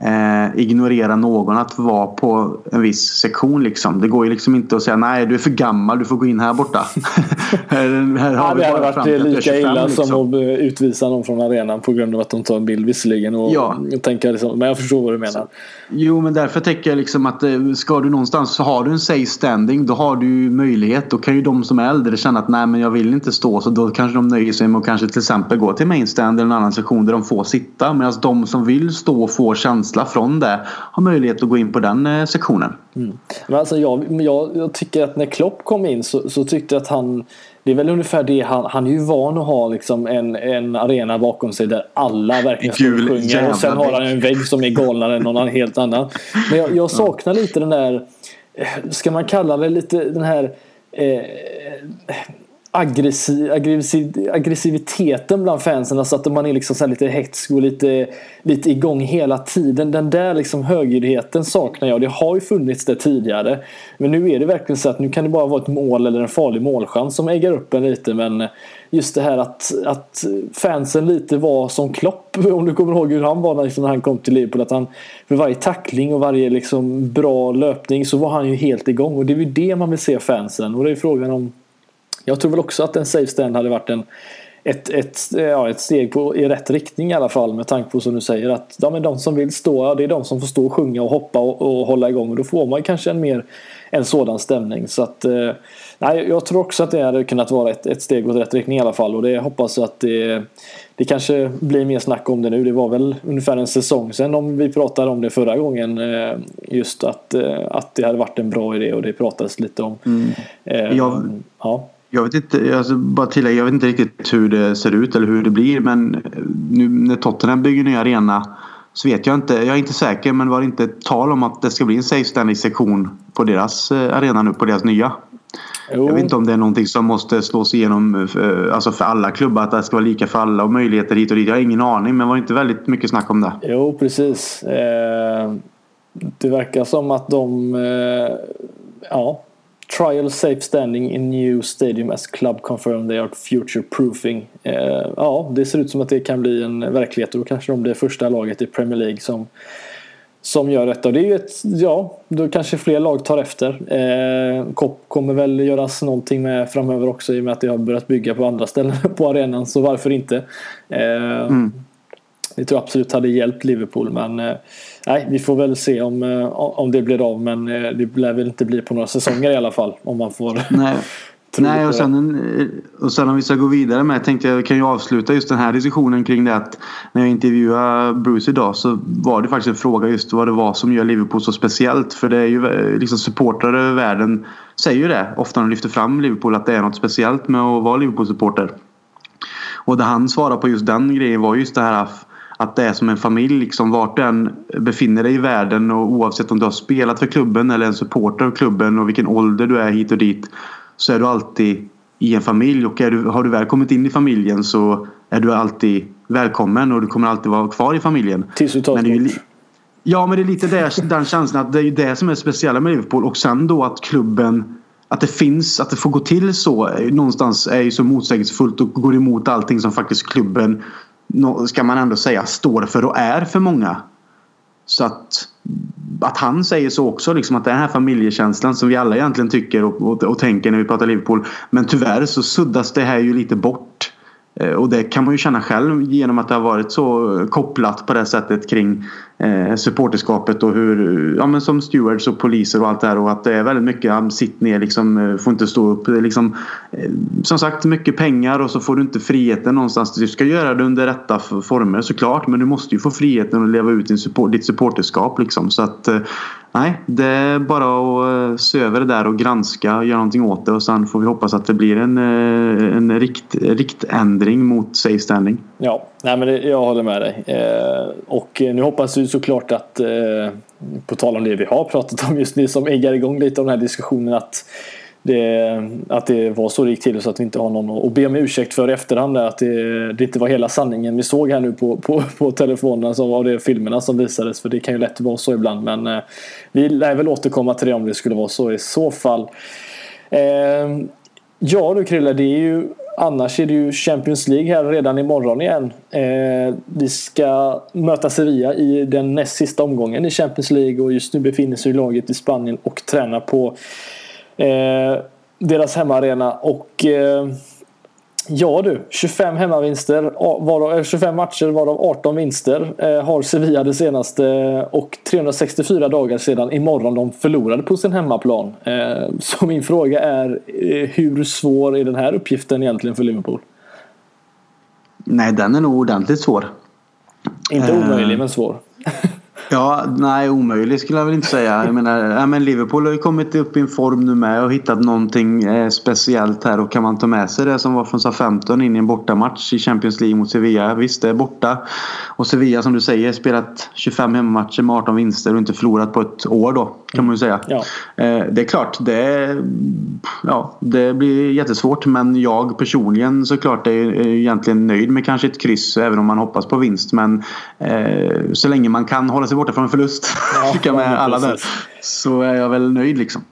Speaker 3: eh, ignorera någon att vara på en viss sektion. Liksom. Det går ju liksom inte att säga nej du är för gammal, du får gå in här borta. <laughs>
Speaker 2: här, här har ja, det hade varit lika 25, illa liksom. som att utvisa någon från arenan på grund av att de tar en bild visserligen. Och ja. tänka liksom, men jag förstår vad du menar.
Speaker 3: Jo men därför tänker jag liksom att eh, ska du någonstans så har du en safe standing då har du möjlighet. Då kan ju de som är äldre känna att nej men jag vill inte stå så då kanske de nöjer sig med att kanske till exempel gå till mainstand eller en annan sektion där de får sitta. Medan de som vill stå och få känsla från det har möjlighet att gå in på den eh, sektionen.
Speaker 2: Mm. Men alltså jag, jag, jag, tycker att när Klopp kom in så, så tyckte jag att han det är väl ungefär det han, han är ju van att ha liksom en, en arena bakom sig där alla verkligen och sjunger. Och sen har han en vägg som är galnare än någon helt annan. Men jag, jag saknar lite den där, eh, ska man kalla det lite den här eh, aggressiv, aggressiv, aggressiviteten bland fansen. Alltså att man är liksom så lite hetsk och lite, lite igång hela tiden. Den där liksom högljuddheten saknar jag. Det har ju funnits där tidigare. Men nu är det verkligen så att nu kan det bara vara ett mål eller en farlig målchans som äggar upp en lite. Men just det här att, att fansen lite var som Klopp. <laughs> Om du kommer ihåg hur han var liksom när han kom till Liverpool. Att han för varje tackling och varje liksom bra löpning så var han ju helt igång. Och det är ju det man vill se fansen. Och det är frågan om jag tror väl också att en safe stand hade varit en, ett, ett, ja, ett steg på, i rätt riktning i alla fall med tanke på som du säger att ja, men de som vill stå, ja, det är de som får stå och sjunga och hoppa och, och hålla igång och då får man kanske en mer en sådan stämning. Så att, eh, nej, jag tror också att det hade kunnat vara ett, ett steg åt rätt riktning i alla fall och det hoppas jag att det, det kanske blir mer snack om det nu. Det var väl ungefär en säsong sedan om vi pratade om det förra gången. Eh, just att, eh, att det hade varit en bra idé och det pratades lite om. Mm.
Speaker 3: Jag, ja. Jag vet inte, alltså bara tillägga, jag vet inte riktigt hur det ser ut eller hur det blir men nu när Tottenham bygger ny arena så vet jag inte, jag är inte säker men var det inte tal om att det ska bli en safe standing sektion på deras eh, arena nu, på deras nya? Jo. Jag vet inte om det är någonting som måste slås igenom eh, alltså för alla klubbar. Att det ska vara lika för alla och möjligheter hit och dit. Jag har ingen aning men var det inte väldigt mycket snack om det?
Speaker 2: Jo precis. Eh, det verkar som att de ja, Trial safe standing in new stadium as club confirmed they are future proofing. Eh, ja, det ser ut som att det kan bli en verklighet och då kanske de blir första laget i Premier League som som gör detta. Och det är ju ett, ja, då kanske fler lag tar efter. Eh, Kopp kommer väl göras någonting med framöver också i och med att det har börjat bygga på andra ställen <laughs> på arenan. Så varför inte? Eh, mm. Det tror jag absolut hade hjälpt Liverpool men eh, nej, vi får väl se om, eh, om det blir av men eh, det lär väl inte bli på några säsonger i alla fall om man får
Speaker 3: nej. <laughs> Nej, och sen, och sen om vi ska gå vidare med, tänkte jag kan ju avsluta just den här diskussionen kring det att när jag intervjuade Bruce idag så var det faktiskt en fråga just vad det var som gör Liverpool så speciellt. För det är ju liksom supportrar över världen säger ju det ofta när de lyfter fram Liverpool att det är något speciellt med att vara Liverpool-supporter. Och det han svarade på just den grejen var just det här att det är som en familj liksom vart du än befinner dig i världen och oavsett om du har spelat för klubben eller en supporter av klubben och vilken ålder du är hit och dit så är du alltid i en familj och du, har du väl kommit in i familjen så är du alltid välkommen och du kommer alltid vara kvar i familjen.
Speaker 2: Tills du tas bort.
Speaker 3: Ja men det är lite där, den känslan att det är det som är speciella med Liverpool och sen då att klubben att det finns, att det får gå till så någonstans är ju så motsägelsefullt och går emot allting som faktiskt klubben ska man ändå säga står för och är för många. Så att, att han säger så också, liksom att den här familjekänslan som vi alla egentligen tycker och, och, och tänker när vi pratar Liverpool. Men tyvärr så suddas det här ju lite bort eh, och det kan man ju känna själv genom att det har varit så kopplat på det sättet kring eh, supporterskapet och hur, ja men som stewards och poliser och allt det här och att det är väldigt mycket, sitt ner liksom, eh, får inte stå upp. Det är liksom, eh, som sagt mycket pengar och så får du inte friheten någonstans. Du ska göra det under rätta former såklart men du måste ju få friheten att leva ut din support, ditt supporterskap liksom. Så att eh, Nej, det är bara att se över det där och granska och göra någonting åt det och sen får vi hoppas att det blir en, en rikt, riktändring mot safe standing.
Speaker 2: Ja, nej men det, jag håller med dig. Eh, och nu hoppas vi såklart att, eh, på tal om det vi har pratat om just nu som äggar igång lite av den här diskussionen att det, att det var så det gick till så att vi inte har någon att be om ursäkt för i efterhand. Att det, det inte var hela sanningen vi såg här nu på, på, på telefonerna som var det filmerna som visades. För det kan ju lätt vara så ibland. Men eh, vi lär väl återkomma till det om det skulle vara så i så fall. Eh, ja du Krille, det är ju Annars är det ju Champions League här redan imorgon igen. Eh, vi ska möta Sevilla i den näst sista omgången i Champions League och just nu befinner sig laget i Spanien och tränar på Eh, deras hemmaarena och eh, Ja du, 25 hemmavinster, varav, 25 eh, matcher varav 18 vinster eh, har Sevilla det senaste och 364 dagar sedan imorgon de förlorade på sin hemmaplan. Eh, så min fråga är eh, hur svår är den här uppgiften egentligen för Liverpool?
Speaker 3: Nej, den är nog ordentligt svår.
Speaker 2: Inte omöjlig, men svår. <laughs>
Speaker 3: Ja, nej omöjligt skulle jag väl inte säga. Jag menar, ja, men Liverpool har ju kommit upp i en form nu med och hittat någonting eh, speciellt här och kan man ta med sig det som var från SA-15 in i en bortamatch i Champions League mot Sevilla. Visst, det är borta. Och Sevilla som du säger spelat 25 hemmamatcher med 18 vinster och inte förlorat på ett år då kan man ju säga. Ja. Eh, det är klart, det, ja, det blir jättesvårt men jag personligen såklart är egentligen nöjd med kanske ett kryss även om man hoppas på vinst. Men eh, så länge man kan hålla sig borta från en förlust. Ja, <laughs> med alla där. Så är jag väl nöjd liksom.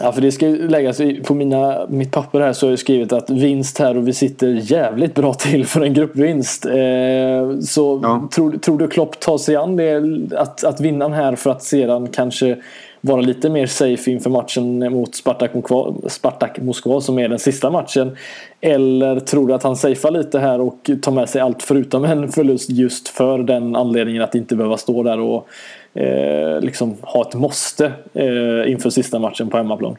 Speaker 2: Ja, för det ska läggas på mina, mitt papper här så har jag skrivit att vinst här och vi sitter jävligt bra till för en gruppvinst. Eh, så ja. tror, tror du Klopp tar sig an det, att, att vinna här för att sedan kanske vara lite mer safe inför matchen mot Spartak Moskva, Spartak Moskva som är den sista matchen? Eller tror du att han safear lite här och tar med sig allt förutom en förlust just för den anledningen att inte behöva stå där och eh, liksom ha ett måste eh, inför sista matchen på hemmaplan?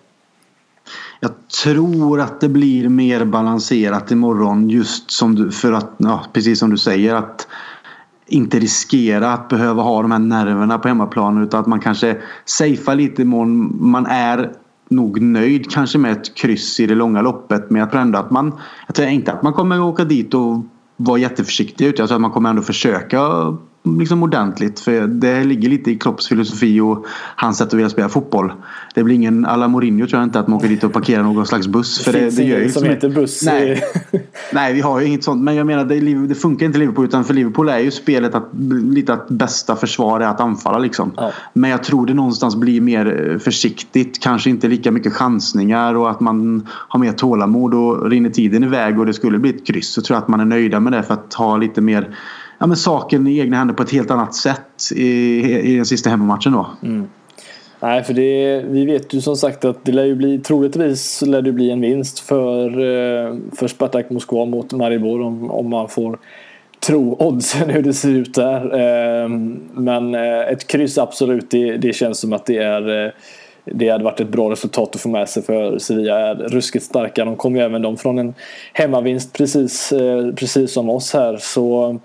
Speaker 3: Jag tror att det blir mer balanserat imorgon just som du, för att, ja, precis som du säger att inte riskera att behöva ha de här nerverna på hemmaplan utan att man kanske safear lite i mån. Man är nog nöjd kanske med ett kryss i det långa loppet men jag tror ändå att man jag tror inte att man kommer åka dit och vara jätteförsiktig utan jag tror att man kommer ändå försöka liksom ordentligt. För det ligger lite i Klopps filosofi och hans sätt att vilja spela fotboll. Det blir ingen alla Mourinho tror jag inte att man åker dit och parkerar någon slags buss.
Speaker 2: För det, finns det, det gör
Speaker 3: liksom
Speaker 2: som heter buss.
Speaker 3: Nej. Nej, vi har ju inget sånt. Men jag menar det, det funkar inte Liverpool utan för Liverpool är ju spelet att lite att bästa försvar är att anfalla liksom. Ja. Men jag tror det någonstans blir mer eh, försiktigt. Kanske inte lika mycket chansningar och att man har mer tålamod och rinner tiden iväg och det skulle bli ett kryss. Så tror jag att man är nöjda med det för att ha lite mer ja, men saken i egna händer på ett helt annat sätt. i, i den sista hemmamatchen då.
Speaker 2: Mm. Nej, för det, vi vet ju som sagt att det lär ju bli, troligtvis lär det bli en vinst för, eh, för Spartak Moskva mot Maribor om, om man får tro oddsen hur det ser ut där. Ehm, men eh, ett kryss absolut, det, det känns som att det är eh, det hade varit ett bra resultat att få med sig för Sevilla är ruskigt starka. De kommer ju även de från en hemmavinst precis, precis som oss här. Så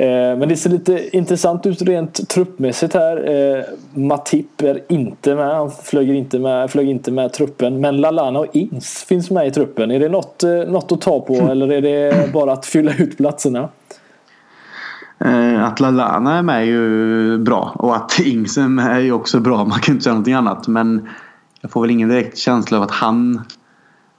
Speaker 2: Eh, men det ser lite intressant ut rent truppmässigt här. Eh, Matip är inte med. Han flög inte med, flög inte med truppen. Men Lalana och Ings finns med i truppen. Är det något, eh, något att ta på <laughs> eller är det bara att fylla ut platserna?
Speaker 3: Att Lalana är med är ju bra och att Ings är ju också bra. Man kan inte säga någonting annat. Men jag får väl ingen direkt känsla av att han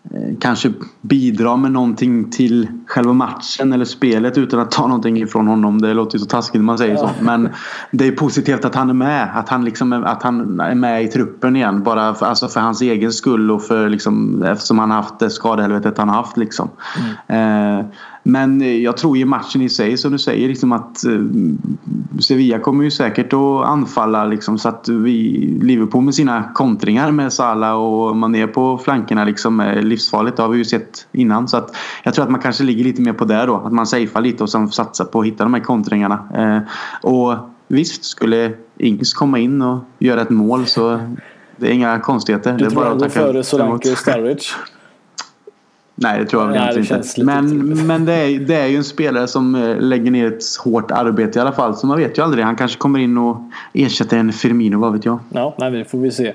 Speaker 3: Eh, kanske bidra med någonting till själva matchen eller spelet utan att ta någonting ifrån honom. Det låter ju så taskigt när man säger så. Men det är positivt att han är med. Att han, liksom är, att han är med i truppen igen. Bara för, alltså för hans egen skull och för liksom, eftersom han har haft det skadehelvetet han har haft. Liksom. Mm. Eh, men jag tror ju matchen i sig som du säger liksom att eh, Sevilla kommer ju säkert att anfalla liksom så att vi Liverpool med sina kontringar med Salah och Mané på flankerna liksom är livsfarligt. Det har vi ju sett innan så att jag tror att man kanske ligger lite mer på det då. Att man safear lite och sen satsar på att hitta de här kontringarna. Eh, och visst skulle Ings komma in och göra ett mål så det är inga konstigheter.
Speaker 2: Du
Speaker 3: det är
Speaker 2: tror ändå före Solanke och Sturridge? <laughs>
Speaker 3: Nej, det tror jag Nej, inte. Men, men det, är, det är ju en spelare som eh, lägger ner ett hårt arbete i alla fall. Så man vet ju aldrig. Han kanske kommer in och ersätter en Firmino, vad vet jag.
Speaker 2: Ja, nej, det får vi se.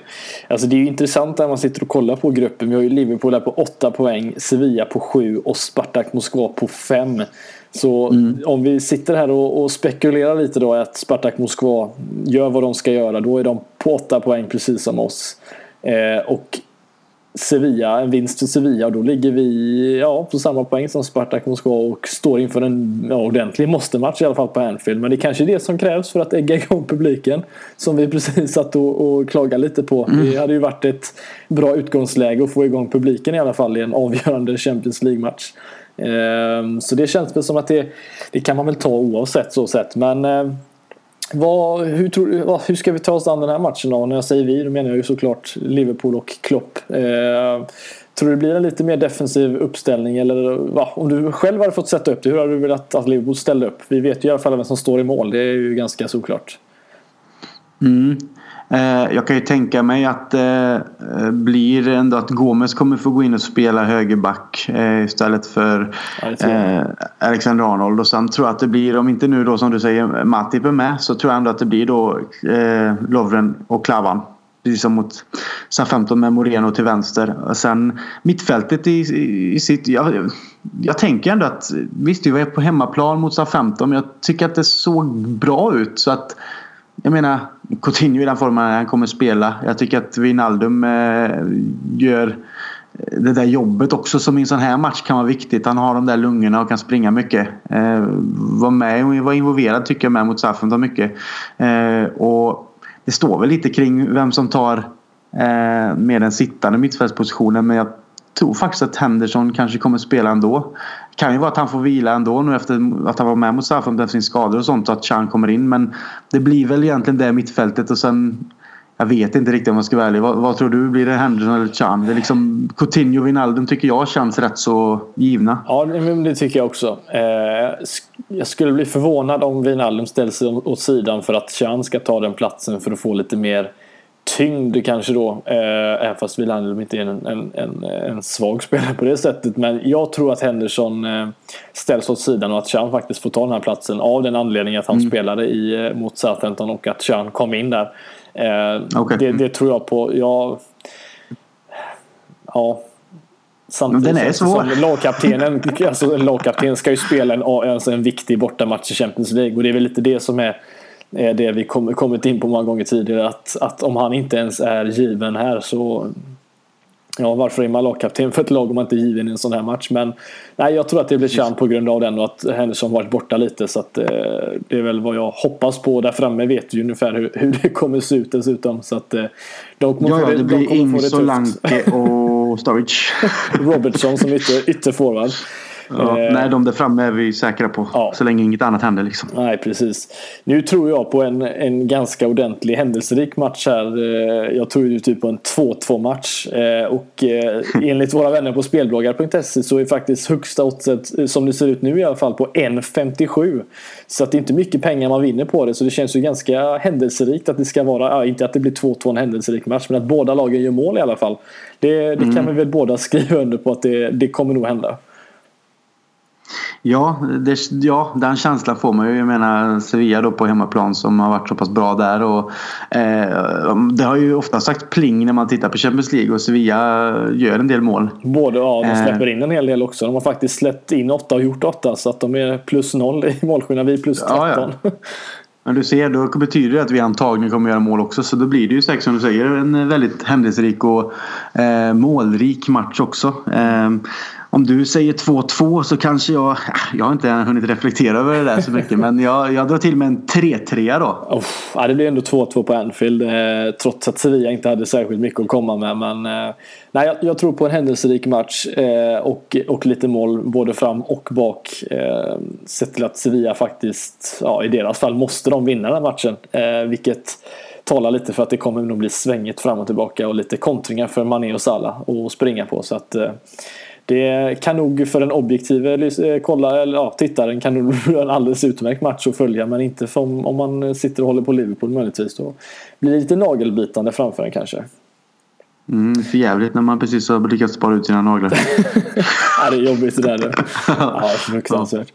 Speaker 2: Alltså, det är ju intressant när man sitter och kollar på gruppen. Vi har ju Liverpool där på 8 poäng, Sevilla på 7 och Spartak Moskva på 5. Så mm. om vi sitter här och, och, spekulerar lite då att Spartak Moskva gör vad de ska göra. Då är de på 8 poäng precis som oss. Eh, och Sevilla, en vinst för Sevilla och då ligger vi ja, på samma poäng som Spartak Moskva och står inför en ja, ordentlig måste-match i alla fall på Anfield. Men det är kanske är det som krävs för att ägga igång publiken. Som vi precis satt och, och klagade lite på. Mm. Det hade ju varit ett bra utgångsläge att få igång publiken i alla fall i en avgörande Champions League-match. Ehm, så det känns väl som att det, det kan man väl ta oavsett så sett. Men ehm, vad, hur, tror, hur ska vi ta oss an den här matchen då? När jag säger vi, då menar jag ju såklart Liverpool och Klopp. Eh, tror du det blir en lite mer defensiv uppställning? Eller va, om du själv hade fått sätta upp det, hur hade du velat att Liverpool ställde upp? Vi vet ju i alla fall vem som står i mål, det är ju ganska såklart.
Speaker 3: Mm. Eh, jag kan ju tänka mig att det eh, blir ändå att Gomes kommer få gå in och spela högerback eh, istället för Alexander Arnold. Och sen tror jag att det blir, om inte nu då som du säger Matip är med, så tror jag ändå att det blir då Lovren och Klavan. Precis som mot Southampton med Moreno till vänster. Och sen mittfältet i, i sitt... Jag, jag tänker ändå att visst, vi var på hemmaplan mot Southampton men jag tycker att det såg bra ut. Så att jag menar, Coutinho i den formen han kommer spela. Jag tycker att Wijnaldum eh, gör eh, det där jobbet också som i en sån här match kan vara viktigt. Han har de där lungorna och kan springa mycket. Eh, var med och var involverad tycker jag med mot Saffenton mycket. Eh, och det står väl lite kring vem som tar eh, med den sittande mittfältspositionen men jag tror faktiskt att Henderson kanske kommer spela ändå. Det kan ju vara att han får vila ändå nu efter att han var med mot Southampton efter sin skador och sånt. så att Chan kommer in. Men det blir väl egentligen det mittfältet och sen jag vet inte riktigt om jag ska vara ärlig. Vad, vad, tror du? Blir det Henderson eller Chan? Det är liksom Coutinho och Wijnaldum tycker jag känns rätt så givna.
Speaker 2: Ja, det tycker jag också. Eh, jag skulle bli förvånad om Wijnaldum ställs åt sidan för att Chan ska ta den platsen för att få lite mer tyngd kanske då. Eh, även fast Wijnaldum inte är en, en, en, en, svag spelare på det sättet. Men jag tror att Henderson eh, ställs åt sidan och att Chan faktiskt får ta den här platsen. Av den anledningen att han mm. spelade i, eh, mot Southampton och att Chan kom in där. Eh, okay. det, det, tror jag på. Jag, ja.
Speaker 3: Samtidigt den är svår.
Speaker 2: som lagkaptenen, <laughs> alltså en lagkapten ska ju spela en, alltså en viktig bortamatch i Champions League. Och det är väl lite det som är är det vi kom, kommit in på många gånger tidigare. Att, att om han inte ens är given här så Ja, varför är man lagkapten för ett lag om man inte är given i en sån här match? Men nej, jag tror att det blir Chan på grund av den och att Henderson varit borta lite. Så att, eh, det är väl vad jag hoppas på. Där framme vet vi ungefär hur, hur det kommer se ut dessutom. Så att, eh,
Speaker 3: de kommer ja, ja, det, det blir Ings, Solanke och Sturridge. <laughs>
Speaker 2: Robertson som ytter, ytterforward.
Speaker 3: Ja,
Speaker 2: Eh,
Speaker 3: nej, de där framme är vi säkra på.
Speaker 2: Ja.
Speaker 3: Så länge inget annat händer liksom.
Speaker 2: Nej, precis. Nu tror jag på en, en ganska ordentlig händelserik match här. Eh, Jag tror ju typ på en 2-2 match. Eh, Och eh, enligt våra vänner på spelbloggar.se så är faktiskt högsta oddset, som det ser ut nu i alla fall, på 1,57. Så att det är inte mycket pengar man vinner på det. Så det känns ju ganska händelserikt att det ska vara, ja, inte att det blir 2-2 en händelserik match, men att båda lagen gör mål i alla fall. Det, det kan vi väl båda skriva under på att det, det kommer nog hända.
Speaker 3: Ja, det, ja, den känslan får man ju. Jag menar Sevilla då på hemmaplan som har varit så pass bra där. Och, eh, det har ju ofta sagt pling när man tittar på Champions League och Sevilla gör en del mål.
Speaker 2: Både, ja, de
Speaker 3: Eh.
Speaker 2: släpper in en hel del också. De har faktiskt släppt in åtta och gjort åtta. Så att de är plus noll i målskillnad. Vi är plus 13.
Speaker 3: Ja, ja. <laughs> Men du ser, då betyder det att vi antagligen kommer göra mål också. Så då blir det ju säkert som du säger en väldigt händelserik och eh, målrik match också. Eh, om du säger 2-2 så kanske jag... Jag har inte hunnit reflektera över det där så mycket. men jag, jag drar till med en 3-3 då.
Speaker 2: Oh, ja, det blir ändå 2-2 på Anfield. Eh, trots att Sevilla inte hade särskilt mycket att komma med. Men eh, nej, jag, jag tror på en händelserik match. Eh, och, och lite mål både fram och bak. Eh, sett till att Sevilla faktiskt, ja, i deras fall, måste de vinna den matchen. Eh, vilket talar lite för att det kommer nog bli svängigt fram och tillbaka. Och lite kontringar för Mané och Salah att springa på. Så att... Eh, det kan nog för den objektive eh, kolla, eller, ja, tittaren kan nog <laughs> bli en alldeles utmärkt match att följa. Men inte om, om man sitter och håller på Liverpool möjligtvis. Då blir det lite nagelbitande framför en kanske.
Speaker 3: Mm, för jävligt när man precis har lyckats spara ut sina naglar. <laughs>
Speaker 2: Ja, det är jobbigt det där. <laughs> Ja, fruktansvärt.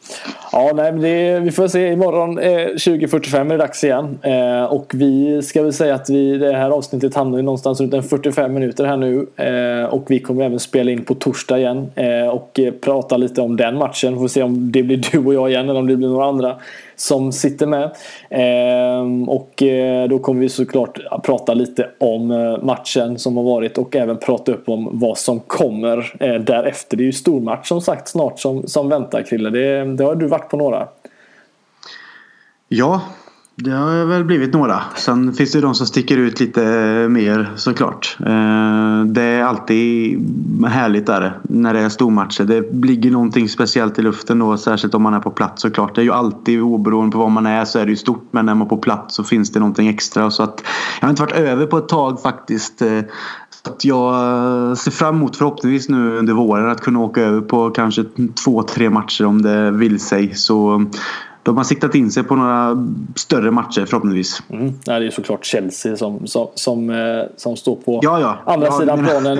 Speaker 2: Ja, nej, men det, vi får se. Imorgon eh, 20.45 är det dags igen. Eh, och vi ska väl säga att vi, det här avsnittet hamnar någonstans runt en 45 minuter här nu. Eh, och vi kommer även spela in på torsdag igen. Eh, och prata lite om den matchen. Får se om det blir du och jag igen eller om det blir några andra som sitter med. Ehm, och eh, då kommer vi såklart prata lite om eh, matchen som har varit och även prata upp om vad som kommer eh, därefter. Det är ju stormatch som sagt snart som, som väntar Krille. Det, det har du varit på några.
Speaker 3: Ja, det har väl blivit några. Sen finns det ju de som sticker ut lite mer såklart. Eh, det är alltid härligt där när det är stormatcher. Det ligger någonting speciellt i luften då, särskilt om man är på plats såklart. Det är ju alltid oberoende på var man är så är det ju stort. Men när man är på plats så finns det någonting extra. Så att jag har inte varit över på ett tag faktiskt. Eh, så att jag ser fram emot förhoppningsvis nu under våren att kunna åka över på kanske två, tre matcher om det vill sig. Så de har siktat in sig på några större matcher förhoppningsvis.
Speaker 2: Mm. Ja, det är såklart Chelsea som, som, som, eh, som står på
Speaker 3: Ja, ja.
Speaker 2: andra
Speaker 3: Ja,
Speaker 2: sidan planen.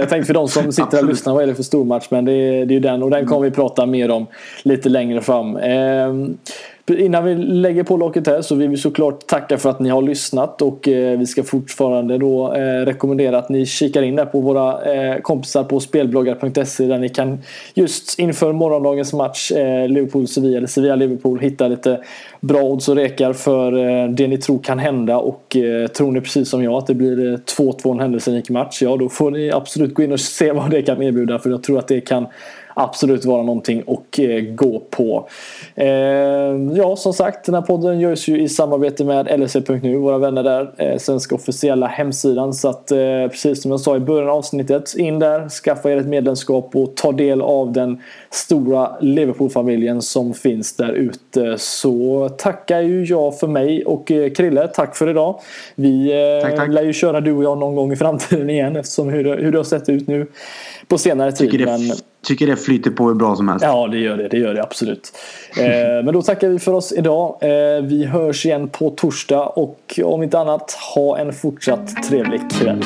Speaker 2: Eh, tänkte för de som sitter och lyssnar, vad är det för stormatch? Men det är, det är ju den och den kommer vi prata mer om lite längre fram. Innan vi lägger på locket här så vill vi såklart tacka för att ni har lyssnat och eh, vi ska fortfarande då eh, rekommendera att ni kikar in där på våra eh, kompisar på spelbloggar.se där ni kan just inför morgondagens match Liverpool-Sevilla eller Sevilla-Liverpool hitta lite bra odds och rekar för det ni tror kan hända och tror ni precis som jag att det blir 2-2 en händelserik match ja då får ni absolut gå in och se vad det kan erbjuda för jag tror att det kan absolut vara någonting att eh, gå på. Eh, ja, som sagt, den här podden görs ju i samarbete med LSE.nu, våra vänner där, eh, svenska officiella hemsidan. Så att precis som jag sa i början av avsnittet, in där, skaffa er ett medlemskap och ta del av den stora Liverpool-familjen som finns där ute. Så tackar ju jag för mig och Krille, tack för idag. Vi
Speaker 3: Tack, tack.
Speaker 2: lär ju köra du och jag någon gång i framtiden igen eftersom hur det, hur det har sett ut nu på senare tid. Men-
Speaker 3: tycker det flyter på hur bra som helst.
Speaker 2: Ja, det gör det. Det gör det absolut. Eh, men då tackar vi för oss idag. Eh, vi hörs igen på torsdag och om inte annat, ha en fortsatt trevlig kväll.